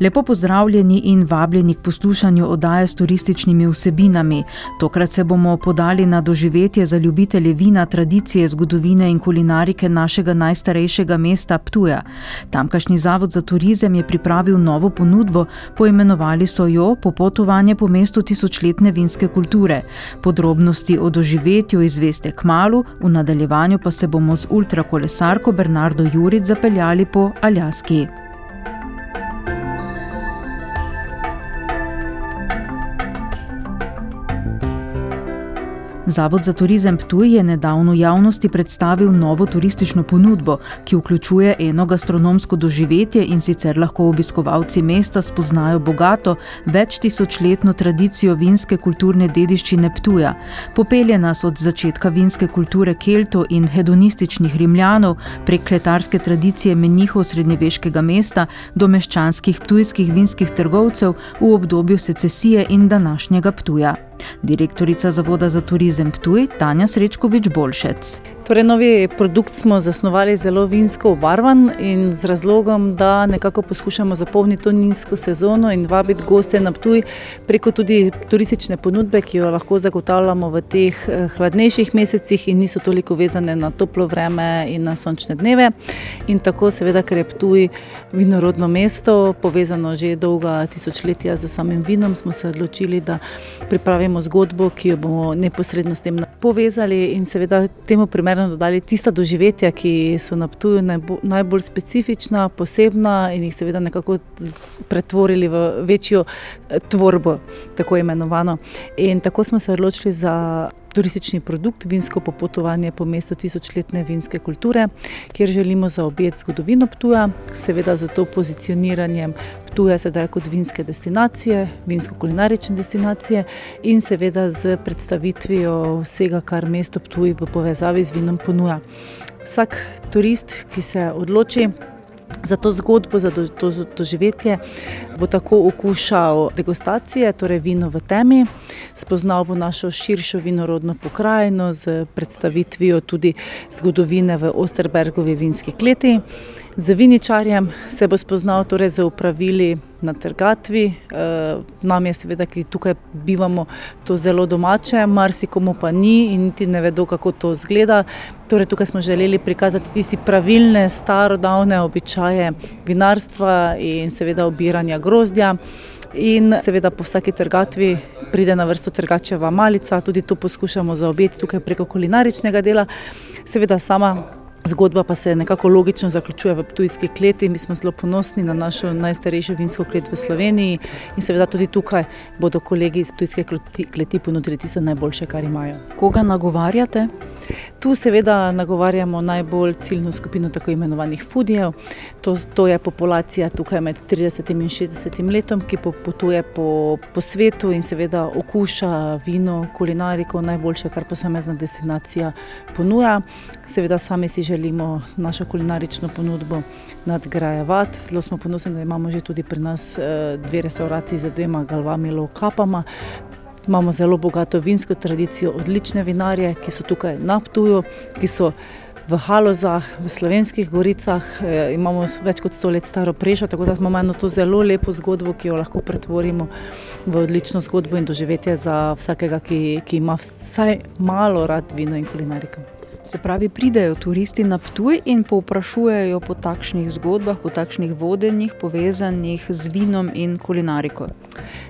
Lepo pozdravljeni in vabljeni k poslušanju oddaje s turističnimi vsebinami. Tokrat se bomo podali na doživetje za ljubitelje vina, tradicije, zgodovine in kulinarike našega najstarejšega mesta Ptuja. Tamkajšnji zavod za turizem je pripravil novo ponudbo, poimenovali so jo Popotovanje po mestu tisočletne vinske kulture. Podrobnosti o doživetju izveste k malu, v nadaljevanju pa se bomo z ultrakolesarko Bernardo Juric zapeljali po Aljaski. Zavod za turizem Ptuj je nedavno javnosti predstavil novo turistično ponudbo, ki vključuje eno gastronomsko doživetje in sicer lahko obiskovalci mesta spoznajo bogato, več tisočletno tradicijo vinske kulturne dediščine Ptuja. Popelje nas od začetka vinske kulture Keltov in hedonističnih Rimljanov prek kletarske tradicije menihov srednjeveškega mesta do meščanskih ptujskih vinskih trgovcev v obdobju secesije in današnjega Ptuja. Direktorica Zavoda za turizem Ptuj, Tanja Srečkovič Bolšec. Torej, novi produkt smo zasnovali zelo vinsko obarvan in z razlogom, da nekako poskušamo zapolniti to nizko sezono in vabiti goste na Ptuj preko tudi turistične ponudbe, ki jo lahko zagotavljamo v teh eh, hladnejših mesecih in niso toliko vezane na toplo vreme in na sončne dneve. In tako, seveda, ker je Ptuj vinorodno mesto, povezano že dolga tisočletja z samim vinom, smo se odločili, da pripravimo zgodbo, ki jo bomo neposredno s tem povezali in seveda temu primerno primerno dodali tista doživetja, ki so na Ptuju najbolj specifična, posebna in jih seveda nekako pretvorili v večjo eh, tvorbo, tako imenovano. In tako smo se odločili za. Turistični produkt, vinsko popotovanje po mestu tisočletne vinske kulture, kjer želimo zaobjeti zgodovino Ptuja, seveda za to pozicioniranjem Ptuja sedaj kot vinske destinacije, vinsko-kulinarične destinacije in seveda z predstavitvijo vsega, kar mesto Ptuj v povezavi z vinom ponuja. Vsak turist, ki se odloči, Za to zgodbo, za to doživetje bo tako okušal degustacije, torej vino v temi, spoznal bo našo širšo vinorodno pokrajino z predstavitvijo tudi zgodovine v Osterbergovi vinski kleti. Z viničarjem se bo spoznal torej z upravili na trgatvi. Eh, nam je seveda, ki tukaj bivamo, to zelo domače, marsikomu pa ni in niti ne vedo, kako to izgleda. Torej, tukaj smo želeli prikazati tiste pravilne, starodavne običaje vinarstva in seveda obiranja grozdja. In seveda po vsaki trgatvi pride na vrsto trgačeva malica, tudi to poskušamo zaobjeti tukaj preko kulinaričnega dela. Seveda sama Zgodba pa se nekako logično zaključuje v Ptujski kleti. Mi smo zelo ponosni na našo najstarejšo vinsko klet v Sloveniji in seveda tudi tukaj bodo kolegi iz Ptujske kleti ponudili tisto najboljše, kar imajo. Koga nagovarjate? Tu seveda nagovarjamo najbolj ciljno skupino tako imenovanih fudijev. To, to je populacija tukaj med 30 in 60 letom, ki potuje po, po svetu in seveda okuša vino, kulinariko, najboljše, kar posamezna destinacija ponuja. Seveda sami si želimo našo kulinarično ponudbo nadgrajevati. Zelo smo ponosni, da imamo že tudi pri nas eh, dve restauraciji z dvema galvami, lokapama. Imamo zelo bogato vinsko tradicijo, odlične vinarje, ki so tukaj na Ptuju, ki so v Halozah, v slovenskih goricah. E, imamo več kot sto let staro prešo, tako da imamo eno to zelo lepo zgodbo, ki jo lahko pretvorimo v odlično zgodbo in doživetje za vsakega, ki, ki ima vsaj malo rad vino in kulinariko. Se pravi, pridejo turisti na Ptuj in povprašujejo po takšnih zgodbah, po takšnih vodenjih, povezanih z vinom in kulinariko.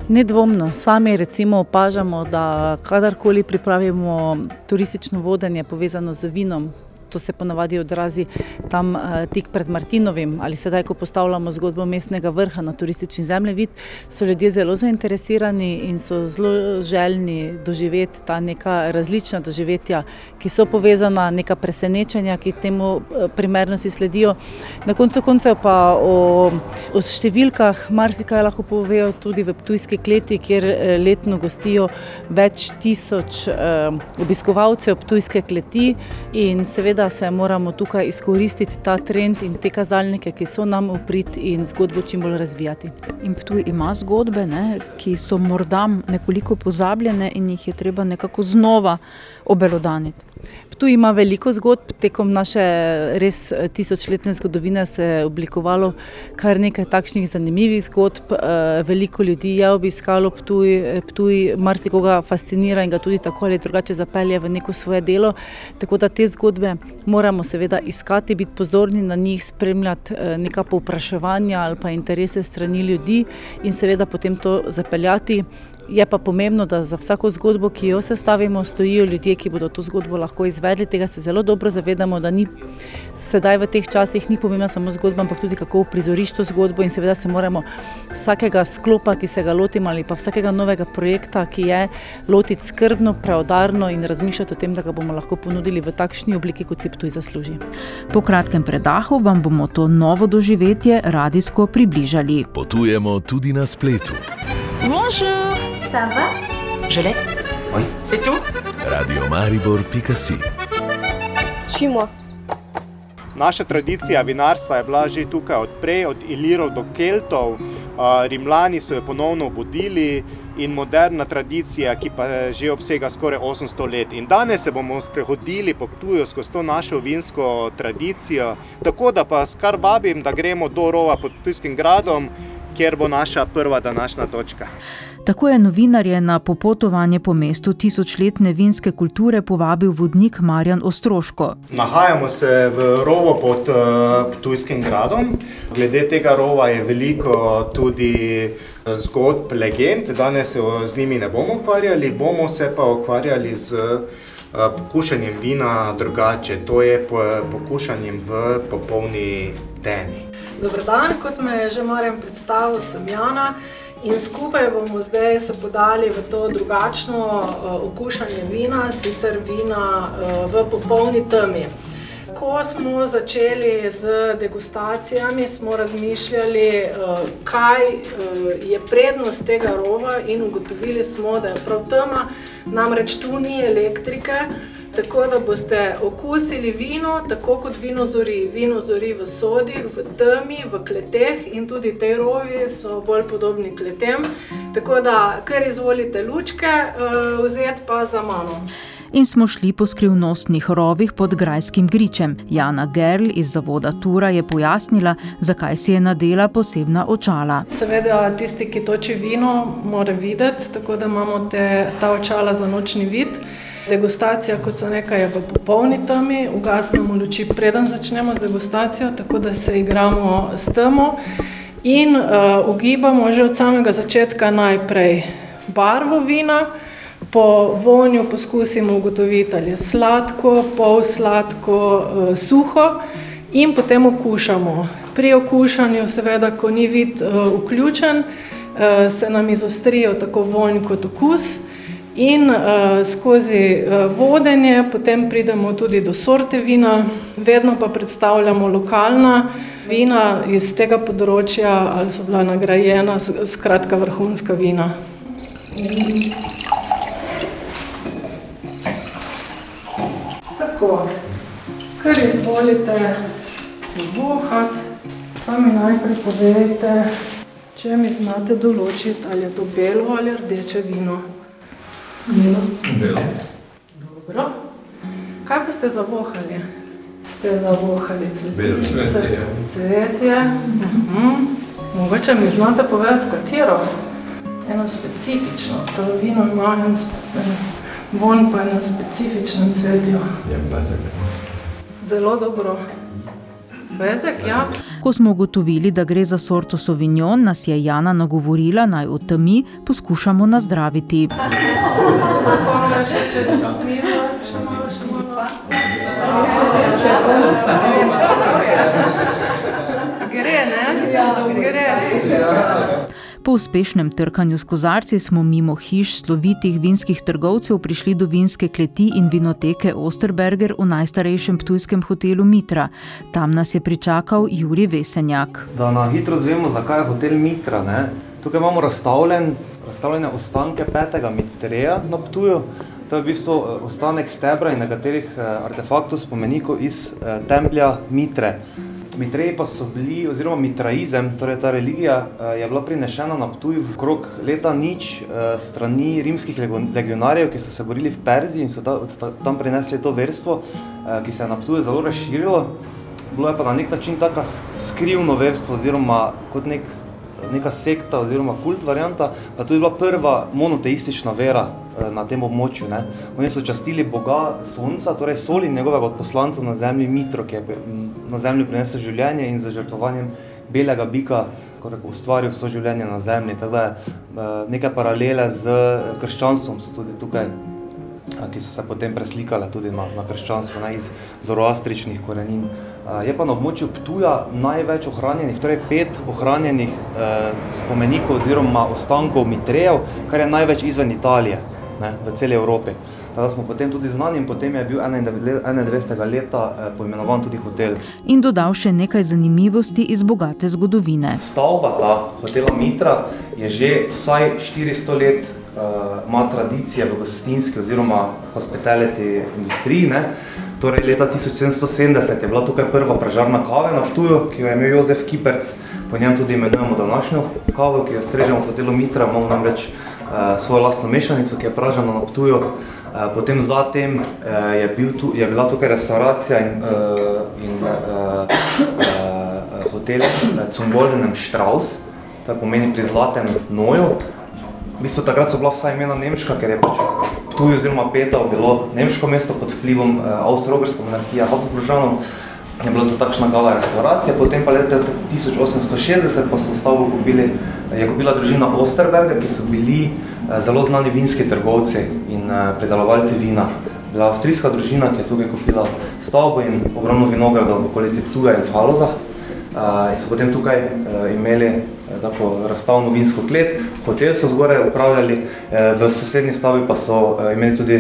Nedvomno, sami recimo opažamo, da kadarkoli pripravimo turistično vodenje povezano z vinom, to se ponavadi odrazi tam uh, tik pred Martinovim ali sedaj, ko postavljamo zgodbo mestnega vrha na turistični zemljevid, so ljudje zelo zainteresirani in so zelo željni doživeti ta neka različna doživetja, ki so povezana, neka presenečenja, ki temu primernosti sledijo. Na koncu koncev pa o, o številkah marsikaj lahko povejo tudi v Ptujski kleti, kjer letno gostijo več tisoč eh, obiskovalcev Ptujske kleti in seveda se moramo tukaj izkoristiti ta trend in te kazalnike, ki so nam uprit in zgodbo čim bolj razvijati. In Ptuj ima zgodbe, ne, ki so morda nekoliko pozabljene in jih je treba nekako znova obelodaniti. Tu ima veliko zgodb, tekom naše res tisočletne zgodovine se je oblikovalo kar nekaj takšnih zanimivih zgodb. Veliko ljudi je obiskalo Ptuj, Ptuj marsikoga fascinira in ga tudi tako ali drugače zapelje v neko svoje delo. Tako da te zgodbe moramo seveda iskati, biti pozorni na njih, spremljati neka povpraševanja ali pa interese strani ljudi in seveda potem to zapeljati. Je pa pomembno, da za vsako zgodbo, ki jo sestavimo, stojijo ljudje, ki bodo to zgodbo lahko izvedli. Tega se zelo dobro zavedamo, da ni sedaj v teh časih ni pomembna samo zgodba, ampak tudi kako uprizoriš to zgodbo in seveda se moramo vsakega sklopa, ki se ga lotimo ali pa vsakega novega projekta, ki je, lotiti skrbno, preudarno in razmišljati o tem, da ga bomo lahko ponudili v takšni obliki, kot si Ptuj zasluži. Po kratkem predahu vam bomo to novo doživetje radijsko približali. Potujemo tudi na spletu. Bonjour! Ça va Je l'ai. Oui. C'est tout Radiomaribor.si Suis-moi. Naša tradicija vinarstva je bila že tukaj odprej, od Ilirov do Keltov. Rimljani so jo ponovno obudili in moderna tradicija, ki pa že obsega skoraj 800 let. In danes se bomo sprehodili po Ptuju skozi to našo vinsko tradicijo. Tako da pa kar vabim, da gremo do rova pod Ptujskim gradom, kjer bo naša prva današnja točka. Tako je novinarje na popotovanje po mestu tisočletne vinske kulture povabil vodnik Marjan Ostroško. Nahajamo se v rovu pod Ptujskim gradom. Glede tega rova je veliko tudi zgodb, legend. Danes se z njimi ne bomo ukvarjali, bomo se pa ukvarjali z pokušanjem vina drugače, to je pokušanjem v popolni temi. Dober dan, kot me je že Marjan predstavil, sem Jana. In skupaj bomo zdaj se podali v to drugačno uh, okušanje vina, sicer vina uh, v popolni temi. Ko smo začeli z degustacijami, smo razmišljali, uh, kaj uh, je prednost tega rova, in ugotovili smo, da je prav tema, namreč tu ni elektrike. Tako da boste okusili vino, tako kot vino zori. Vino zori v sodi, v temi, v kleteh in tudi te rovi so bolj podobni kletem. Tako da, kar izvolite lučke, uh, vzeti pa za mano. In smo šli po skrivnostnih rovih pod Grajskim gričem. Jana Gerl iz zavoda Tura je pojasnila, zakaj si je nadela posebna očala. Seveda, tisti, ki toči vino, mora videti, tako da imamo te, ta očala za nočni vid. Degustacija, kot so rekla, je v popolni temi, ugasnemo luči, preden začnemo z degustacijo, tako da se igramo s temo in uh, ugibamo že od samega začetka najprej barvo vina, po vonju poskusimo ugotoviti, ali je sladko, pol sladko, uh, suho in potem okušamo. Pri okušanju, seveda, ko ni vid uh, vključen, uh, se nam izostrijo tako vonj kot okus. In uh, skozi uh, vodenje potem pridemo tudi do sorte vina, vedno pa predstavljamo lokalna vina iz tega področja ali so bila nagrajena, skratka vrhunska vina. Tako, kar izvolite vohati, pa mi najprej povejte, če mi znate določiti, ali je to belo ali rdeče vino. Belo. Belo. Dobro. Kaj pa ste zavohali? Ste zavohali cvetje. Cvetje. Mhm. Mogoče mi znate povedati, katero? Eno specifično. To vino ima en vonj pa eno specifično cvetjo. Je bezek. Zelo dobro. Bezek, ja. Ko smo ugotovili, da gre za sorto Sauvignon, nas je Jana nagovorila, naj v temi poskušamo nazdraviti. Spomnim še čez mizo, še malo, še malo. Gre, ne? Gre. Po uspešnem trkanju s kozarci smo mimo hiš slovitih vinskih trgovcev prišli do vinske kleti in vinoteke Osterberger v najstarejšem ptujskem hotelu Mitra. Tam nas je pričakal Juri Vesenjak. Da na hitro zvemo, zakaj je hotel Mitra. Ne? Tukaj imamo razstavljen, razstavljene ostanke petega Mitreja na Ptuju. To je v bistvu eh, ostanek stebra in nekaterih eh, artefaktov spomenikov iz eh, templja Mitre. Mitreji pa so bili, oziroma mitraizem, torej ta religija, je bila prinešena na Ptuj v krog leta nič strani rimskih legionarjev, ki so se borili v Perziji in so ta, tam prinesli to verstvo, ki se je na Ptuju zelo razširilo. Bilo je pa na nek način tako skrivno verstvo, oziroma kot nek neka sekta oziroma kult varianta, pa to je bila prva monoteistična vera eh, na tem območju. Ne. Oni so častili Boga Sonca, torej Sol in njegovega poslanca na zemlji Mitro, ki je na zemlji prinesel življenje in za žrtvovanjem belega bika ustvaril vso življenje na zemlji. Tako da eh, neke paralele z krščanstvom so tudi tukaj ki so se potem preslikale tudi na, na krščanstvo, ne, iz zoroastričnih korenin. Je pa na območju Ptuja največ ohranjenih, torej pet ohranjenih eh, spomenikov oziroma ostankov Mitrejev, kar je največ izven Italije, ne, v celi Evropi. Tada smo potem tudi znani in potem je bil 91. leta eh, poimenovan tudi hotel. In dodal še nekaj zanimivosti iz bogate zgodovine. Stavba ta hotela Mitra je že vsaj 400 let uh, ima tradicije v gostinski oziroma hospitality industriji. Ne. Torej, leta 1770 je bila tukaj prva pražarna kave na Ptuju, ki jo je imel Jozef Kiperc, po njem tudi imenujemo današnjo kavo, ki jo strežemo v hotelu Mitra, imamo namreč uh, svojo lastno mešanico, ki je pražena na Ptuju. Uh, potem zatem uh, je, bil tu, je bila tukaj restauracija in, in hotel Cungoldenem Strauss, to pomeni pri Zlatem Noju, V bistvu takrat so bila vsa imena nemška, ker je pač Ptuj oziroma Petov bilo nemško mesto pod vplivom eh, Avstro-Ogrske monarhije Habsburžanov. Je bila to takšna gala restauracija, potem pa leta 1860 pa so stavbo kupili, je kupila družina Osterberger, ki so bili eh, zelo znani vinski trgovci in eh, predelovalci vina. Bila avstrijska družina, ki je tukaj kupila stavbo in ogromno vinogradov v okolici Ptuja in Falozah. Uh, in so potem tukaj imeli tako razstavno vinsko klet, hotel so zgoraj upravljali, v sosednji stavbi pa so imeli tudi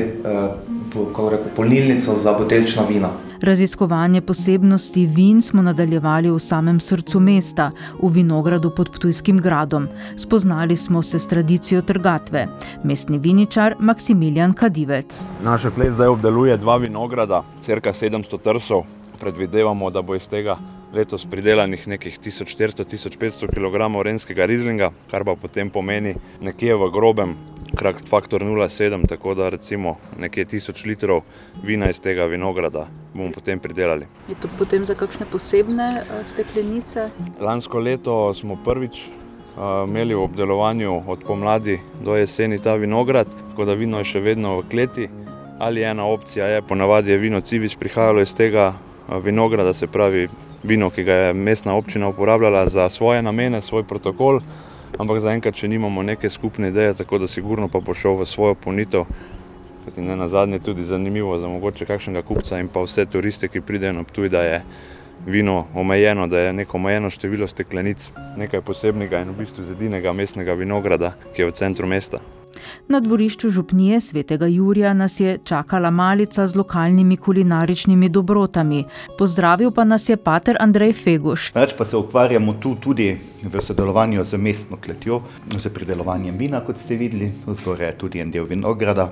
rekel, polnilnico za botelčna vina. Raziskovanje posebnosti vin smo nadaljevali v samem srcu mesta, v vinogradu pod Ptujskim gradom. Spoznali smo se s tradicijo trgatve. Mestni viničar Maksimilijan Kadivec. Naša klet zdaj obdeluje dva vinograda, crka 700 trsov. Predvidevamo, da bo iz tega letos pridelanih nekih 1400-1500 kg renskega rizlinga, kar pa potem pomeni nekje v grobem krak faktor 0,7, tako da recimo nekje 1000 litrov vina iz tega vinograda bomo potem pridelali. Je to potem za kakšne posebne uh, steklenice? Lansko leto smo prvič uh, imeli v obdelovanju od pomladi do jeseni ta vinograd, tako da vino je še vedno v kleti. Ali ena opcija je, ponavadi je vino civič prihajalo iz tega vinograda, se pravi vino, ki ga je mestna občina uporabljala za svoje namene, svoj protokol, ampak zaenkrat še nimamo neke skupne ideje, tako da sigurno pa bo šel v svojo ponitev. In ne na zadnje tudi zanimivo za mogoče kakšnega kupca in pa vse turiste, ki pridejo na Ptuj, da je vino omejeno, da je neko omejeno število steklenic, nekaj posebnega in v bistvu z edinega mestnega vinograda, ki je v centru mesta. Na dvorišču župnije svetega Jurija nas je čakala malica z lokalnimi kulinaričnimi dobrotami. Pozdravil pa nas je pater Andrej Feguš. Več pa se ukvarjamo tu tudi v sodelovanju z mestno kletjo, z pridelovanjem vina, kot ste videli. Zgoraj je tudi en del vinograda,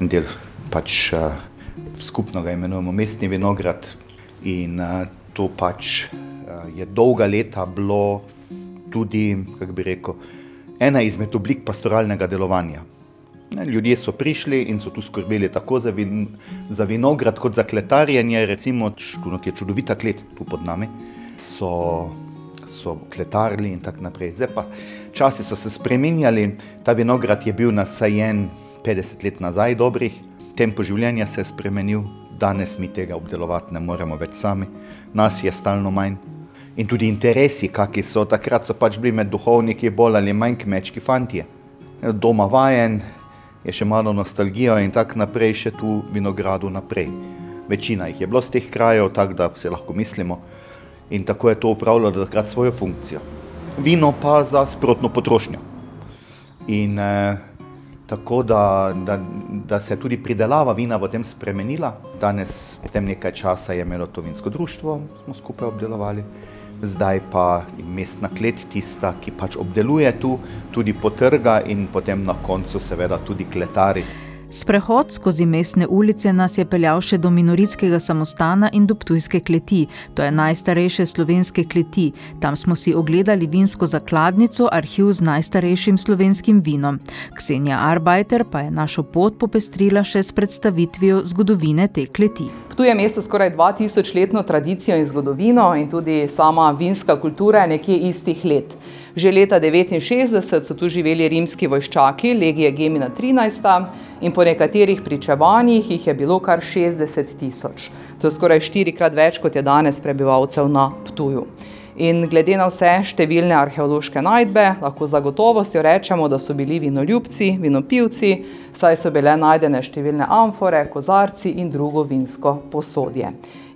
en del pač uh, skupno ga imenujemo mestni vinograd. In uh, to pač uh, je dolga leta bilo tudi, kako bi rekel, ena izmed oblik pastoralnega delovanja. Ljudje so prišli in so tu skrbeli tako za, vin, za vinograd, kot za kletarjenje. Recimo, tu je čudovita klet, tu pod nami. So, so kletarili in tako naprej. Zdaj pa časi so se spremenjali, ta vinograd je bil nasajen 50 let nazaj, dobrih, tempo življenja se je spremenil, danes mi tega obdelovati ne moremo več sami, nas je stalno manj in tudi interesi, kakšni so. Takrat so pač bili med duhovniki bolj ali manj kmečki fanti. Doma vajen, je še malo nostalgijo in tako naprej, še tu vinogradu naprej. večina jih je bilo z teh krajev, tako da se lahko mislimo. In tako je to upravljalo takrat svojo funkcijo. Vino pa za sprotno potrošnjo. In eh, tako da, da, da se je tudi pridelava vina potem spremenila. Danes, potem nekaj časa je imelo to vinsko društvo, smo skupaj obdelovali. Zdaj pa je mestna klet tista, ki pač obdeluje tu, tudi potrga in potem na koncu seveda tudi kletari. Sprehod skozi mestne ulice nas je peljal še do minoritskega samostana in do Ptujske kleti. To je najstarejše slovenske kleti. Tam smo si ogledali vinsko zakladnico, arhiv z najstarejšim slovenskim vinom. Ksenija Arbajter pa je našo pot popestrila še s predstavitvijo zgodovine te kleti. Ptuj je mesto skoraj 2000-letno tradicijo in zgodovino in tudi sama vinska kultura je nekje istih let. Že leta 1969 so tu živeli rimski vojščaki, legije Gemina 13. in po nekaterih pričevanjih jih je bilo kar 60 tisoč. To je skoraj štirikrat več, kot je danes prebivalcev na Ptuju. In glede na vse številne arheološke najdbe, lahko z gotovostjo rečemo, da so bili vinoljubci, vinopivci, saj so bile najdene številne amfore, kozarci in drugo vinsko posodje.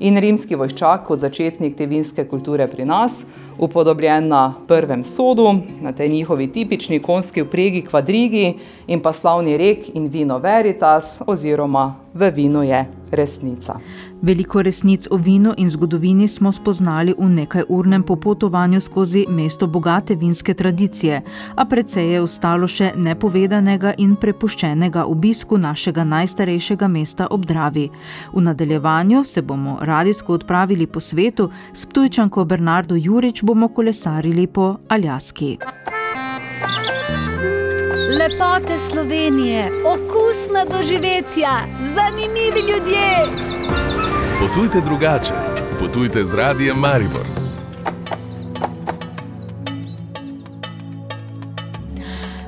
In rimski vojščak kot začetnik te vinske kulture pri nas, upodobljen na prvem sodu, na tej njihovi tipični konski vpregi kvadrigi in pa slavni rek in vino veritas oziroma v vinu je resnica. Veliko resnic o vinu in zgodovini smo spoznali v nekaj urnem popotovanju skozi mesto bogate vinske tradicije, a precej je ostalo še nepovedanega in prepuščenega obisku našega najstarejšega mesta ob Dravi. V nadaljevanju se bomo radijsko odpravili po svetu, s Ptujčanko Bernardo Jurič bomo kolesarili po Aljaski. Lepote Slovenije, okusna doživetja, zanimivi ljudje. Potujte drugače, potujte z radijem Maribor.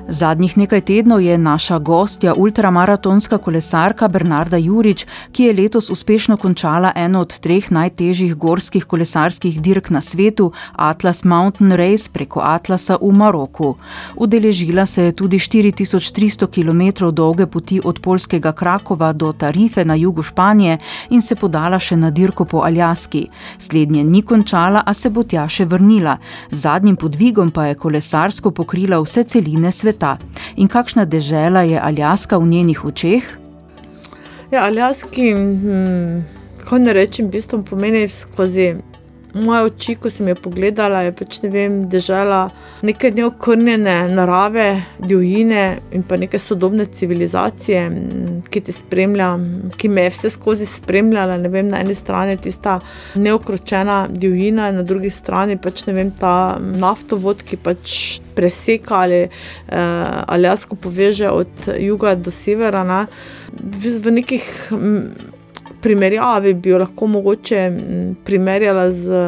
Zadnjih nekaj tednov je naša gostja ultramaratonska kolesarka Bernarda Jurič, ki je letos uspešno končala eno od treh najtežjih gorskih kolesarskih dirk na svetu, Atlas Mountain Race preko Atlasa v Maroku. Udeležila se je tudi 4300 km dolge poti od polskega Krakova do Tarife na jugu Španije in se podala še na dirko po Aljaski. Slednje ni končala, a se bo tja še vrnila. Zadnjim podvigom pa je kolesarsko pokrila vse celine sveta sveta. In kakšna dežela je Aljaska v njenih očeh? Ja, Aljaski, hm, kako ne rečem, v bistvu pomeni skozi moje oči, ko sem jo pogledala, je pač ne vem, dežela neke neokrnjene narave, divjine in pa neke sodobne civilizacije, ki te spremlja, ki me je vse skozi spremljala. Ne vem, na eni strani tista neokročena divjina, na drugi strani pač ne vem, ta naftovod, ki pač preseka ali eh, Aljasko poveže od juga do severa. Ne. V, v nekih primerjavi bi jo lahko mogoče primerjala z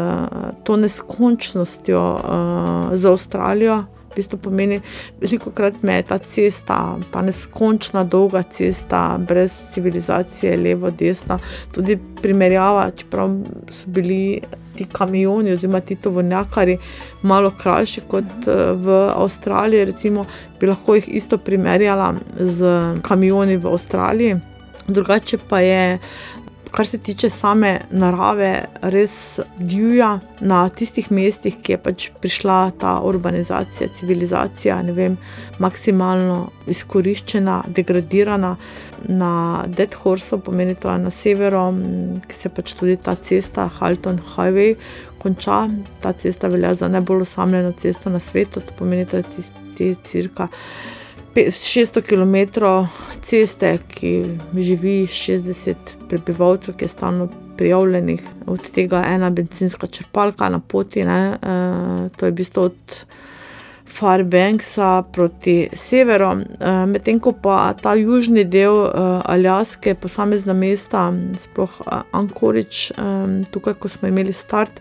to neskončnostjo uh, za Avstralijo. V bistvu pomeni, veliko krat me je ta cesta, ta neskončna dolga cesta, brez civilizacije, levo, desno, tudi primerjava, čeprav so bili ti kamioni oziroma ti tovornjakari malo krajši kot v Avstraliji, recimo, bi lahko jih isto primerjala z kamioni v Avstraliji. Drugače pa je kar se tiče same narave, res divja na tistih mestih, ki je pač prišla ta urbanizacija, civilizacija, ne vem, maksimalno izkoriščena, degradirana. Na Dead Horse, pomeni to na severu, ki se pač tudi ta cesta, Halton Highway, konča. Ta cesta velja za najbolj osamljeno cesto na svetu, to pomeni, da je tisti cirka. 600 km ceste, ki živi 60 prebivalcev, ki je stalno prijavljenih, od tega ena benzinska črpalka na poti. Ne, uh, to je v bistvu od Farbanksa proti severu. Uh, Medtem ko pa ta južni del uh, Aljaske, posamezna mesta, sploh Anchorage, um, tukaj, ko smo imeli start,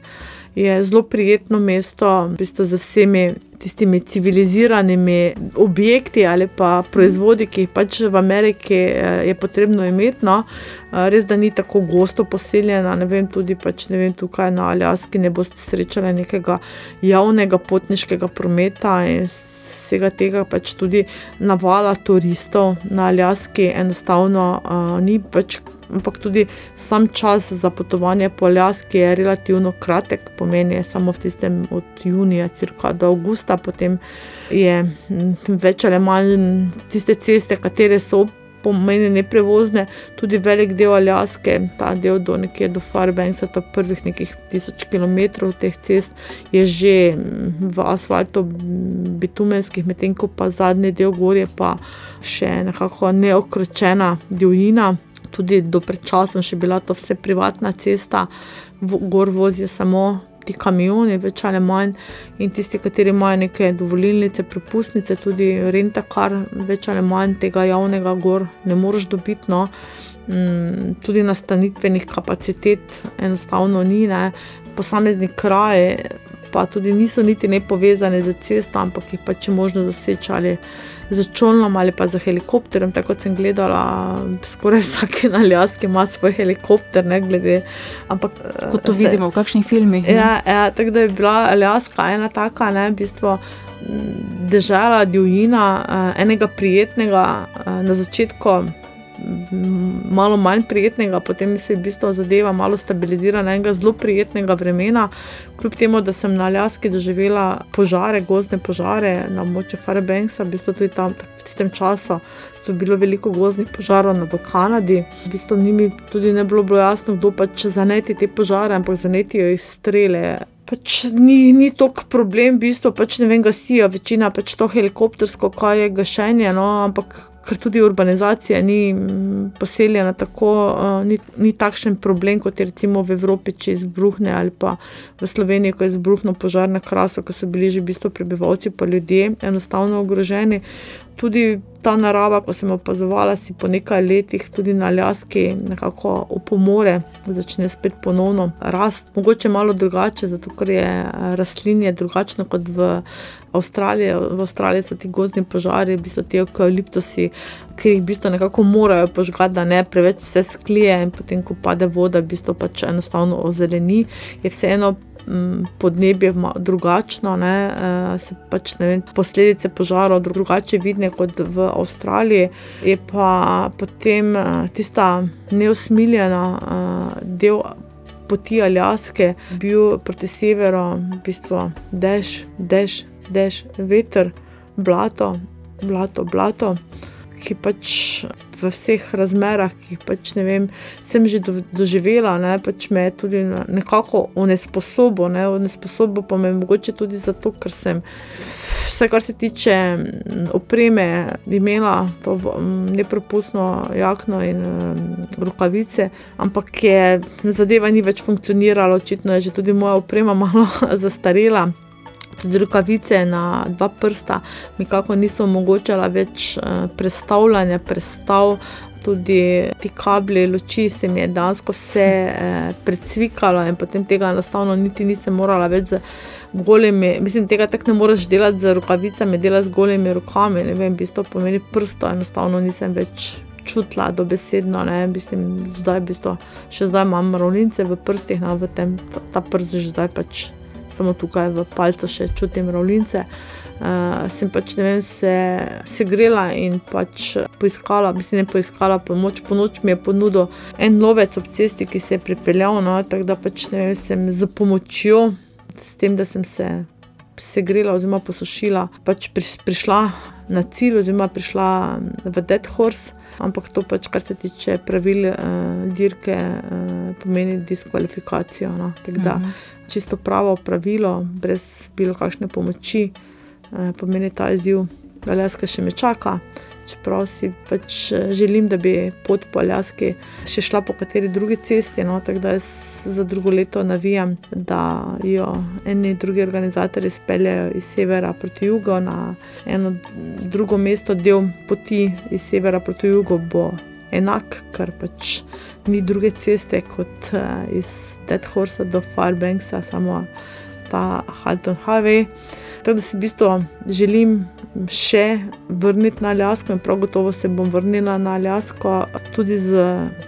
je zelo prijetno mesto, v bistvu z vsemi tistimi civiliziranimi objekti ali pa proizvodi, ki jih pač v Ameriki eh, je potrebno imeti. No. Eh, res, da ni tako gosto poseljena, ne vem, tudi pač, ne vem, tukaj na Aljaski ne boste srečali nekega javnega potniškega prometa. Vsega tega pač tudi navala turistov na Aljaski enostavno uh, ni pač. Ampak tudi sam čas za potovanje po Aljaski je relativno kratek, pomeni samo v tistem od junija cirka do avgusta, potem je več ali manj tiste ceste, katere so pomeni neprevozne, tudi velik del Aljaske, ta del do nekje do Fairbanksa, to prvih nekih tisoč km teh cest je že v asfaltu bitumenskih, medtem ko pa zadnji del gor je pa še nekako neokročena divjina. Tudi do pred časom še bila to vse privatna cesta, gor vozijo samo ti kamioni, več ali manj, in tisti, kateri imajo neke dovolilnice, prepustnice, tudi renta, kar več ali manj tega javnega gor ne moreš dobiti. No. Mm, tudi nastanitvenih kapacitet enostavno ni, ne. posamezni kraji pa tudi niso niti ne povezani z cesto, ampak jih pač možno zaseči ali z čolnom ali pa z helikopterjem. Tako sem gledala, skoraj vsak na Aljaski ima svoj helikopter, ne glede. Ampak, Kot to se- vidimo v kakšnih filmih. Ja, ja, tako da je bila Aljaska ena taka, ne, v bistvu m, dežela, divjina, eh, enega prijetnega eh, na začetku. Malo manj prijetnega, potem se je v bistvu zadeva malo stabilizirala, enega zelo prijetnega vremena. Kljub temu, da sem na Aljaski doživela požare, gozdne požare na območju Fairbanksa, v bistvu tudi tam v tistem času so bilo veliko gozdnih požarov na- v Kanadi. V bistvu ni mi tudi ne bilo, bilo jasno, kdo pač zaneti te požare, ampak zanetijo jih strele. Pač ni, ni toliko problem, v bistvu pač ne vem, gasijo, večina pač to helikoptersko, kaj je gašenje, no, ampak ker tudi urbanizacija ni poseljena tako, ni, ni takšen problem, kot je recimo v Evropi, če izbruhne ali pa v Sloveniji, ko je izbruhnil požar na Krasu, ko so bili že v bistvu prebivalci pa ljudje enostavno ogroženi. Tudi ta narava, ko sem opazovala, si po nekaj letih tudi na Aljaski nekako opomore, začne spet ponovno rasti. Mogoče malo drugače, zato ker je eh, rastlinje drugačno kot v Avstraliji. V Avstraliji so ti gozdni požari, v bistvu ti eukaliptusi, ki jih v bistvu nekako morajo požgati, da ne preveč vse sklije in potem, ko pade voda, v bistvu pač enostavno ozeleni. Je vseeno podnebje drugačno, ne, eh, se pač ne vem, posledice požarov drugače vidne kot v Avstraliji. Je pa potem eh, tista neusmiljena eh, del poti Aljaske bil proti severu, v bistvu dež, dež, dež, veter, blato, blato, blato. Ki pač v vseh razmerah, ki jih pač ne vem, sem že do, doživela, ne, pač me je tudi nekako onesposobo, ne, onesposobo pa me mogoče tudi zato, ker sem vse, kar se tiče mm, opreme, imela pa mm, nepropustno jakno in mm, rokavice, ampak je zadeva ni več funkcionirala, očitno je že tudi moja oprema malo zastarela. Tudi rokavice na dva prsta mi kako niso omogočala več eh, prestavljanja, prestav. Tudi ti kabli, luči se mi je dejansko vse eh, precvikalo, in potem tega enostavno niti nisem morala več z golimi. Mislim, tega tako ne moreš delati z rokavicami, delati z golimi rokami. Ne vem, v bistvu pomeni prsto, enostavno nisem več čutila dobesedno. Ne, mislim, zdaj, v bistvu, še zdaj imam ravnice v prstih, no, v tem, ta prst že zdaj pač samo tukaj v palcu še čutim ravnice. Uh, sem pač ne vem, se, se grela in pač poiskala, mislim, ne poiskala pomoč. Pomoč mi je ponudil en lovec ob cesti, ki se je pripeljal, no, tako da pač ne vem, sem z pomočjo, s tem, da sem se segrela oziroma posušila, pač priš, prišla na cilj oziroma prišla v Dead Horse. Ampak to, pač, kar se tiče pravil uh, dirke, uh, pomeni diskvalifikacijo. No. Tako da Mhm. čisto pravo pravilo, brez bilo kakšne pomoči, eh, pomeni ta izziv. Aljaska še me čaka, čeprav si pač eh, želim, da bi pot po Aljaski še šla po kateri drugi cesti. No, tako da jaz za drugo leto navijam, da jo eni drugi organizatori speljejo iz severa proti jugu na eno drugo mesto, del poti iz severa proti jugu bo enak, ker pač ni druge ceste kot uh, iz Dead Horse do Fairbanksa, samo ta Halton Highway. Tako da si v bistvu želim še vrniti na Aljasko in prav gotovo se bom vrnila na Aljasko tudi z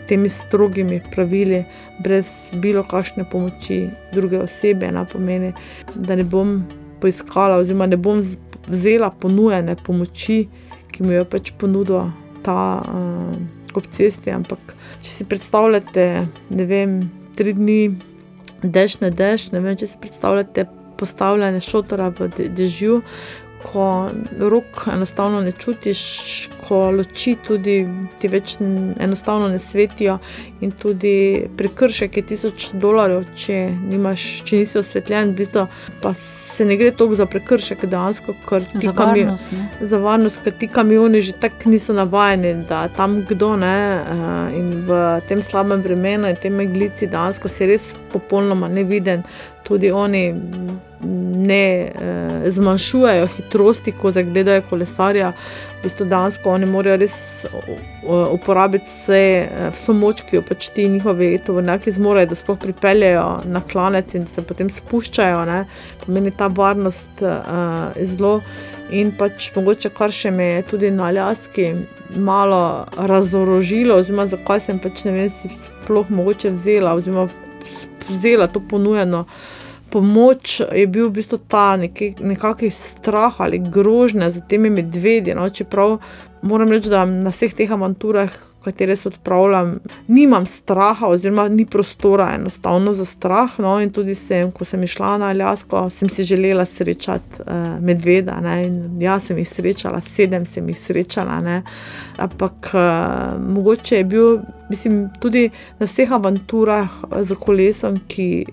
temi strogimi pravili, brez bilo kakšne pomoči druge osebe. Na pomeni, da ne bom poiskala, oziroma ne bom vzela ponujene pomoči, ki mi jo pač ponudila ta uh, ob cesti. Ampak, če si predstavljate, ne vem, tri dni, dež ne dež, ne vem, če si predstavljate postavljanje šotora v dežju, ko rok enostavno ne čutiš, ko loči tudi ti več enostavno ne svetijo, in tudi prekršek je tisoč dolarjev, če, nimaš, če nisi osvetljen, v bistvu pa se ne gre toliko za prekršek, dejansko, ker ti Za varnost, ne? za varnost, ker ti kamioni že tako niso navajeni, da tam kdo ne. eh, In v tem slabem vremenu in tem meglici dejansko si res popolnoma neviden. Tudi oni ne eh, zmanjšujejo hitrosti, ko zagledajo kolesarja. V bistvu dejansko oni morajo res uporabiti vse, eh, vso moč, ki jo pač ti njihovi tovornjaki zmorejo, da sploh pripeljejo na klanec in da se potem spuščajo. Ne. Pomeni ta varnost uh, zelo. In pač mogoče, kar še me je tudi na Aljaski malo razorožilo, oziroma zakaj sem pač ne vem, si sploh mogoče vzela, oziroma vzela to ponujeno pomoč, je bil v bistvu ta nekakšen strah ali grožnja za temi medvedji. No? Čeprav moram reči, da na vseh teh avanturah, katere se odpravljam, nimam straha, oziroma ni prostora enostavno za strah. No? In tudi sem, ko sem išla na Aljasko, sem si želela srečati uh, medveda. Ne? In jaz sem jih srečala, sedem sem jih srečala. Ne? Ampak uh, mogoče je bil, mislim, tudi na vseh avanturah za kolesom, ki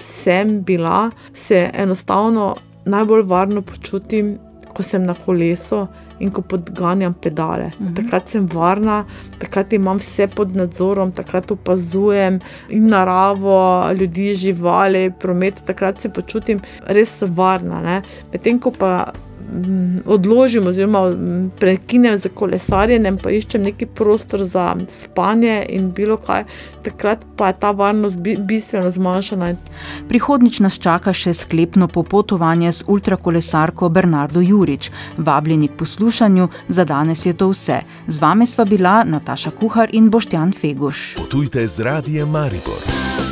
sem bila, se enostavno najbolj varno počutim, ko sem na kolesu in ko podganjam pedale. Mhm. Takrat sem varna, takrat imam vse pod nadzorom, takrat opazujem in naravo, ljudi, živali, promet, takrat se počutim res varna. Medtem ko pa mm, odložim, oziroma mm, prekinem za kolesarjenjem, pa iščem neki prostor za spanje in bilo kaj, takrat pa je ta varnost bi, bistveno zmanjšana. Prihodnič nas čaka še sklepno popotovanje z ultrakolesarko Bernardo Jurič. Vabljeni k poslušanju, za danes je to vse. Z vami sva bila Nataša Kuhar in Boštjan Feguš. Potujte z radijem Maribor.